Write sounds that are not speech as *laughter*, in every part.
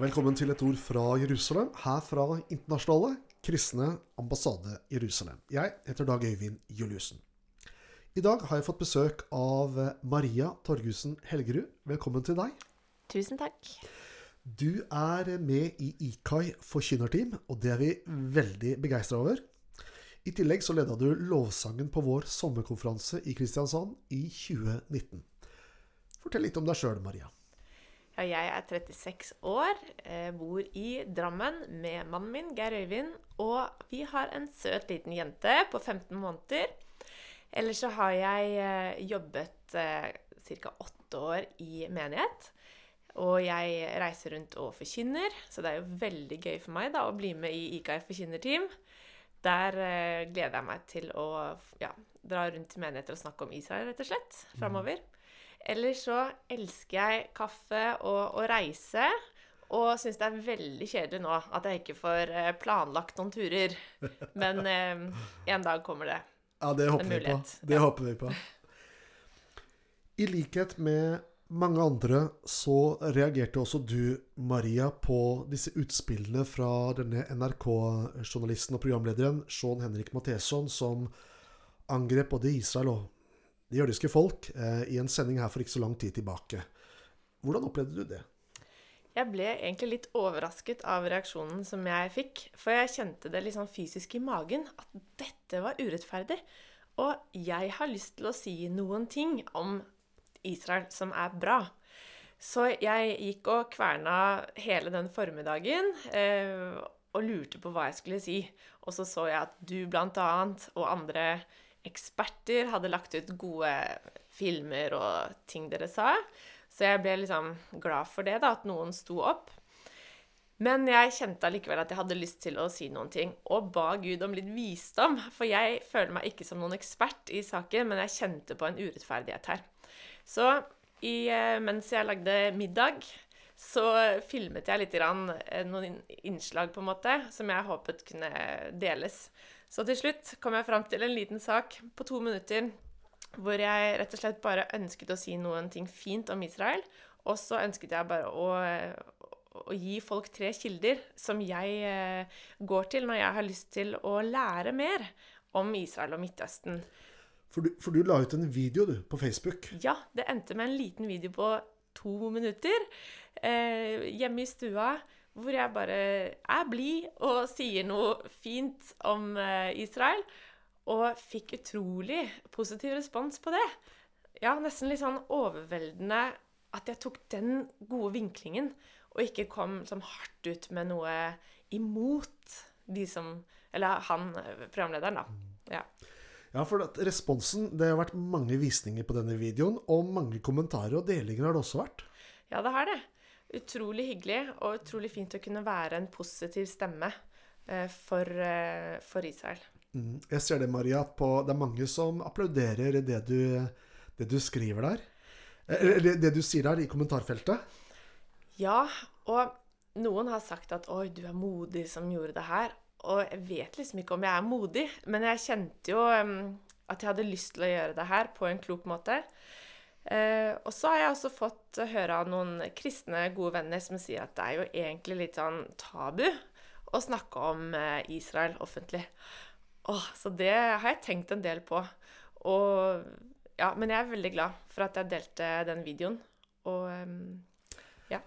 velkommen til et ord fra Jerusalem, her fra Internasjonale kristne ambassade Jerusalem. Jeg heter Dag Øyvind Juliussen. I dag har jeg fått besøk av Maria Torgussen Helgerud. Velkommen til deg. Tusen takk. Du er med i IKAI forkynnerteam, og det er vi veldig begeistra over. I tillegg så leda du lovsangen på vår sommerkonferanse i Kristiansand i 2019. Fortell litt om deg sjøl, Maria. Ja, jeg er 36 år, eh, bor i Drammen med mannen min, Geir Øyvind, og vi har en søt liten jente på 15 måneder. Ellers så har jeg eh, jobbet eh, ca. åtte år i menighet. Og jeg reiser rundt og forkynner, så det er jo veldig gøy for meg da, å bli med i IKF forkynnerteam. Der gleder jeg meg til å ja, dra rundt i menigheter og snakke om Israel, rett og slett, framover. Ellers så elsker jeg kaffe og å reise. Og syns det er veldig kjedelig nå at jeg ikke får eh, planlagt noen turer. Men eh, en dag kommer det. Ja, det håper vi på. Det ja. håper vi på. I likhet med mange andre så reagerte også du, Maria, på disse utspillene fra denne NRK-journalisten og programlederen Sean Henrik Matheson, som angrep både Israel og det jødiske folk eh, i en sending her for ikke så lang tid tilbake. Hvordan opplevde du det? Jeg ble egentlig litt overrasket av reaksjonen som jeg fikk. For jeg kjente det litt sånn fysisk i magen at dette var urettferdig. Og jeg har lyst til å si noen ting om Israel som er bra. Så jeg gikk og kverna hele den formiddagen eh, og lurte på hva jeg skulle si. Og så så jeg at du blant annet og andre eksperter hadde lagt ut gode filmer og ting dere sa. Så jeg ble liksom glad for det, da, at noen sto opp. Men jeg kjente allikevel at jeg hadde lyst til å si noen ting, og ba Gud om litt visdom. For jeg føler meg ikke som noen ekspert i saken, men jeg kjente på en urettferdighet her. Så i, eh, mens jeg lagde middag, så filmet jeg litt grann, eh, noen innslag, på en måte, som jeg håpet kunne deles. Så til slutt kom jeg fram til en liten sak på to minutter hvor jeg rett og slett bare ønsket å si noen ting fint om Israel. Og så ønsket jeg bare å, å gi folk tre kilder som jeg eh, går til når jeg har lyst til å lære mer om Israel og Midtøsten. For du, for du la ut en video du, på Facebook. Ja, det endte med en liten video på to minutter eh, hjemme i stua. Hvor jeg bare er blid og sier noe fint om eh, Israel. Og fikk utrolig positiv respons på det. Ja, nesten litt sånn overveldende at jeg tok den gode vinklingen, og ikke kom sånn hardt ut med noe imot de som Eller han, eh, programlederen, da. Ja. Ja, for at responsen Det har vært mange visninger på denne videoen, og mange kommentarer og delinger har det også vært. Ja, det har det. Utrolig hyggelig og utrolig fint å kunne være en positiv stemme eh, for, eh, for Israel. Mm. Jeg ser det, Maria, at på, det er mange som applauderer det du, det du skriver der. Eh, Eller det du sier der i kommentarfeltet. Ja, og noen har sagt at 'oi, du er modig som gjorde det her'. Og jeg vet liksom ikke om jeg er modig, men jeg kjente jo um, at jeg hadde lyst til å gjøre det her på en klok måte. Eh, og så har jeg også fått høre av noen kristne gode venner som sier at det er jo egentlig litt sånn tabu å snakke om eh, Israel offentlig. Åh, så det har jeg tenkt en del på. Og ja, men jeg er veldig glad for at jeg delte den videoen. Og ja.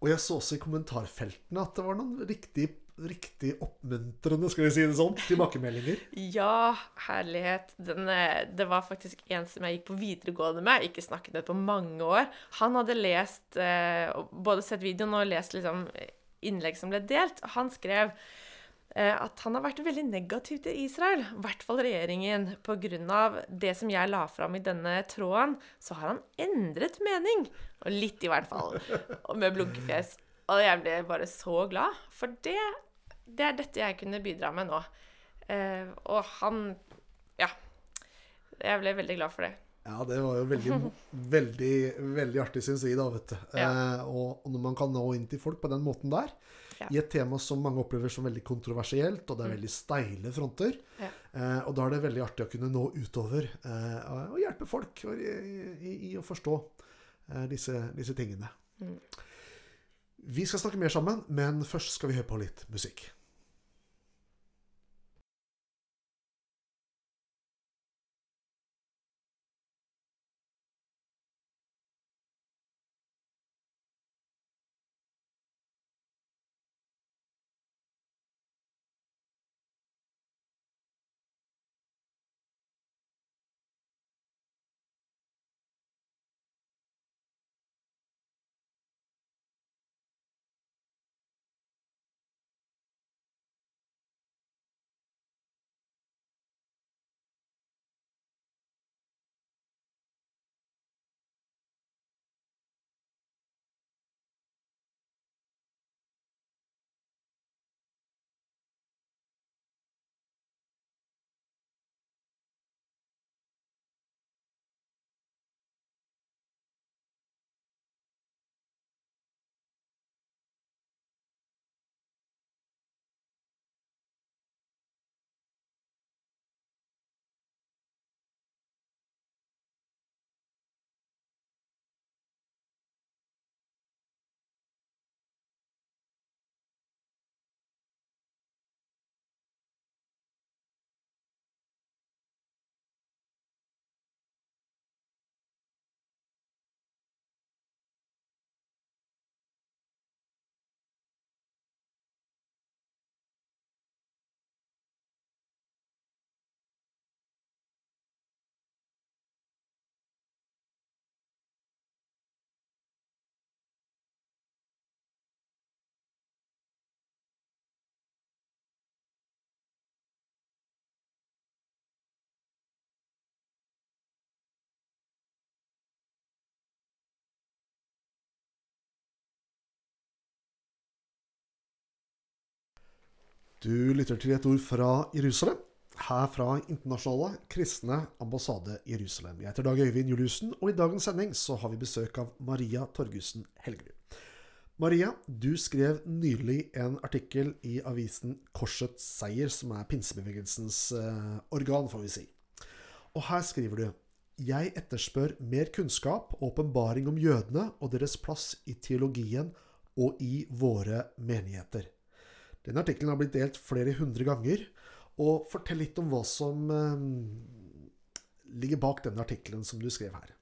Og jeg så også i kommentarfeltene at det var noen riktig, riktig oppmuntrende skal vi si det sånn, tilbakemeldinger. Ja, herlighet. Den, eh, det var faktisk en som jeg gikk på videregående med, ikke snakket med på mange år. Han hadde lest, eh, både sett videoen og lest liksom innlegg som ble delt. Han skrev eh, at han har vært veldig negativ til Israel, i hvert fall regjeringen. Pga. det som jeg la fram i denne tråden, så har han endret mening. Og litt, i hvert fall. Og med blunkefjes. Og jeg ble bare så glad, for det, det er dette jeg kunne bidra med nå. Eh, og han Ja. Jeg ble veldig glad for det. Ja, det var jo veldig, *laughs* veldig, veldig artig, syns vi, da, vet du. Ja. Eh, og, og når man kan nå inn til folk på den måten der, Ja. i et tema som mange opplever som veldig kontroversielt, og det er veldig steile fronter, Ja. eh, og da er det veldig artig å kunne nå utover eh, og hjelpe folk i, i, i å forstå eh, disse, disse tingene. Mm. Vi skal snakke mer sammen, men først skal vi høre på litt musikk. Du lytter til et ord fra Jerusalem, her fra Internasjonale kristne ambassade Jerusalem. Jeg heter Dag Øyvind Juliussen, og i dagens sending så har vi besøk av Maria Torgussen Helgerud. Maria, du skrev nylig en artikkel i avisen Korsets seier, som er pinsebevegelsens eh, organ, får vi si. Og her skriver du Jeg etterspør mer kunnskap og åpenbaring om jødene og deres plass i teologien og i våre menigheter. Den artikkelen har blitt delt flere hundre ganger. Og fortell litt om hva som eh, ligger bak denne artikkelen som du skrev her.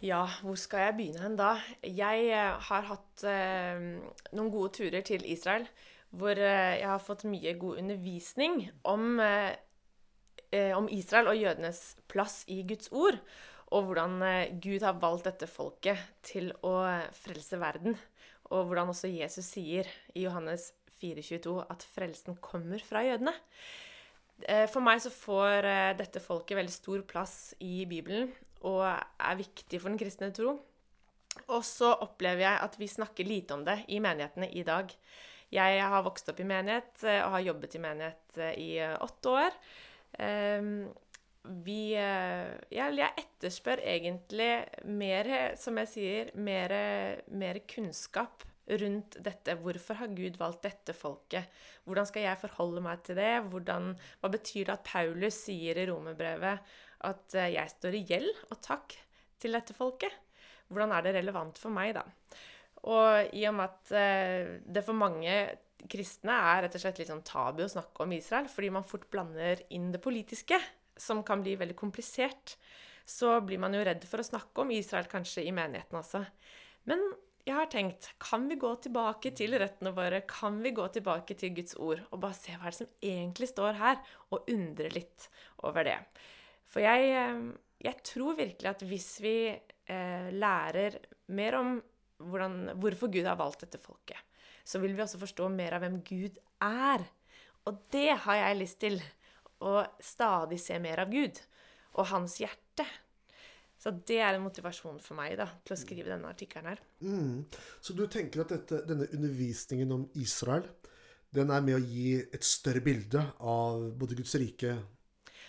Ja, hvor skal jeg begynne hen da? Jeg eh, har hatt eh, noen gode turer til Israel hvor eh, jeg har fått mye god undervisning om, eh, om Israel og jødenes plass i Guds ord, og hvordan Gud har valgt dette folket til å frelse verden. Og hvordan også Jesus sier i Johannes 4,22 at frelsen kommer fra jødene. Eh, For meg så får eh, dette folket veldig stor plass i Bibelen og er viktig for den kristne tro. Og så opplever jeg at vi snakker lite om det i menighetene i dag. Jeg har vokst opp i menighet eh, og har jobbet i menighet i åtte år. Ehm, Vi jeg etterspør egentlig mer, som jeg sier, mer, mer kunnskap rundt dette. Hvorfor har Gud valgt dette folket? Hvordan skal jeg forholde meg til det? Hvordan, hva betyr det at Paulus sier i romerbrevet at eh, jeg står i gjeld og takk til dette folket? Hvordan er det relevant for meg, da? Og i og med at eh, det for mange kristne er rett og slett litt sånn tabu å snakke om Israel, fordi man fort blander inn det politiske, som kan bli veldig komplisert, så blir man jo redd for å snakke om Israel kanskje i menigheten også. Men jeg har tenkt, kan vi gå tilbake til røttene våre? Kan vi gå tilbake til Guds ord og bare se hva er som egentlig står her, og undre litt over det? For jeg, eh, jeg tror virkelig at hvis vi eh, lærer mer om hvordan, hvorfor Gud har valgt dette folket, så vil vi også forstå mer av hvem Gud er. Og det har jeg lyst til. Å stadig se mer av Gud og hans hjerte. Så det er en motivasjon for meg da, til å skrive denne artikkelen her. Mm. Så du tenker at dette, denne undervisningen om Israel den er med å gi et større bilde av både Guds rike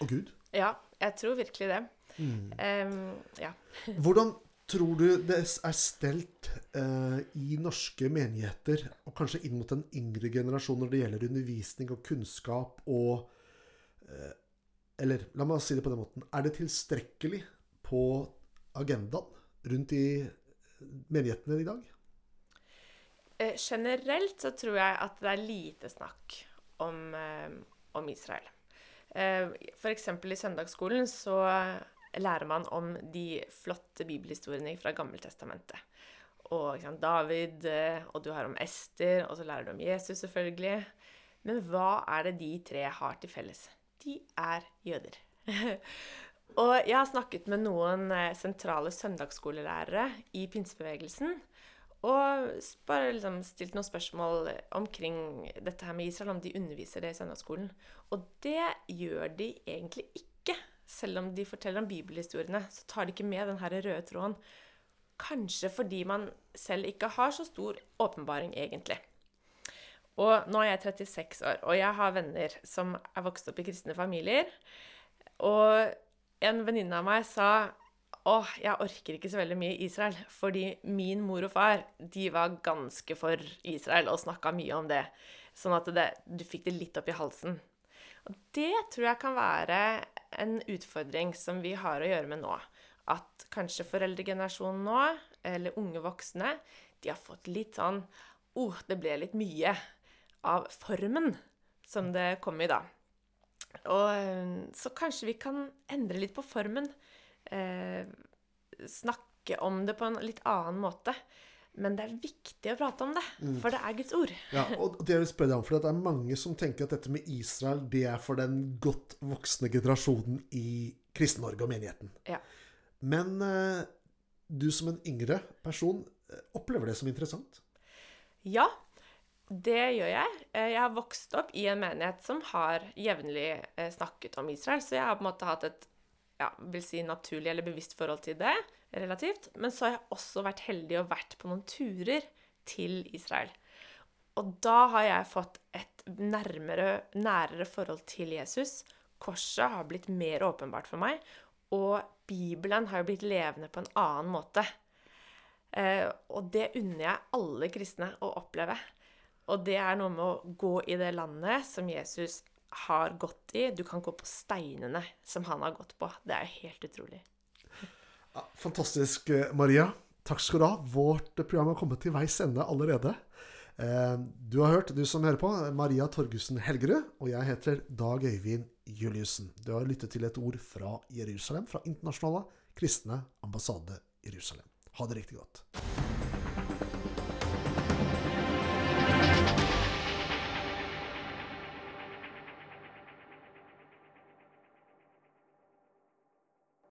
og Gud? Ja, jeg tror virkelig det. Em, ja. *laughs* Hvordan tror du det er stelt uh, i norske menigheter, og kanskje inn mot den yngre generasjon, når det gjelder undervisning og kunnskap og uh, Eller la meg si det på den måten. Er det tilstrekkelig på agendaen rundt i menighetene i dag? Eh, generelt så tror jeg at det er lite snakk om, eh, om Israel. Eh, F.eks. i søndagsskolen så lærer man om de flotte bibelhistoriene fra Gammeltestamentet. Og sant, David, og du har om Ester, og så lærer du om Jesus, selvfølgelig. Men hva er det de tre har til felles? De er jøder. *laughs* og jeg har snakket med noen eh, sentrale søndagsskolelærere i pinsebevegelsen. Og bare liksom stilt noen spørsmål omkring dette her med Israel, om de underviser det i søndagsskolen. Og det gjør de egentlig ikke. Selv om de forteller om bibelhistoriene, så tar de ikke med den her røde tråden. Kanskje fordi man selv ikke har så stor åpenbaring, egentlig. Og nå er jeg 36 år, og jeg har venner som er vokst opp i kristne familier. Og en venninne av meg sa åh, jeg orker ikke så veldig mye Israel, fordi min mor og far de var ganske for Israel og snakka mye om det. Sånn at det, du fikk det litt opp i halsen. Og det tror jeg kan være en utfordring som vi har å gjøre med nå. At kanskje foreldregenerasjonen nå, eller unge voksne, de har fått litt sånn oh, det ble litt mye av formen som det kom i da. Og eh, så kanskje vi kan endre litt på formen. Eh, snakke om det på en litt annen måte. Men det er viktig å prate om det, for det er Guds ord. Ja, og det jeg vil spørre deg om, for det er mange som tenker at dette med Israel, det er for den godt voksne generasjonen i Kristen-Norge og menigheten. Ja. Men eh, du som en yngre person eh, opplever det som interessant? Ja, det gjør jeg. Eh, Jeg har vokst opp i en menighet som har jevnlig eh, snakket om Israel, så jeg har på en måte hatt et ja, vil si naturlig eller bevisst forhold til det, relativt. Men så har jeg også vært heldig og vært på noen turer til Israel. Og da har jeg fått et nærmere, nærere forhold til Jesus. Korset har blitt mer åpenbart for meg, og Bibelen har jo blitt levende på en annen måte. Eh, og det unner jeg alle kristne å oppleve. Og det er noe med å gå i det landet som Jesus har gått i. Du kan gå på steinene som han har gått på. Det er jo helt utrolig. Ja, fantastisk, eh, Maria. Takk skal du ha. Vårt program har kommet til veis ende allerede. Eh, Du har hørt, du som hører på, Maria Torgussen Helgerud, og jeg heter Dag Øyvind Juliussen. Du har lyttet til et ord fra Jerusalem, fra Internasjonale kristne ambassade Jerusalem. Ha det riktig godt.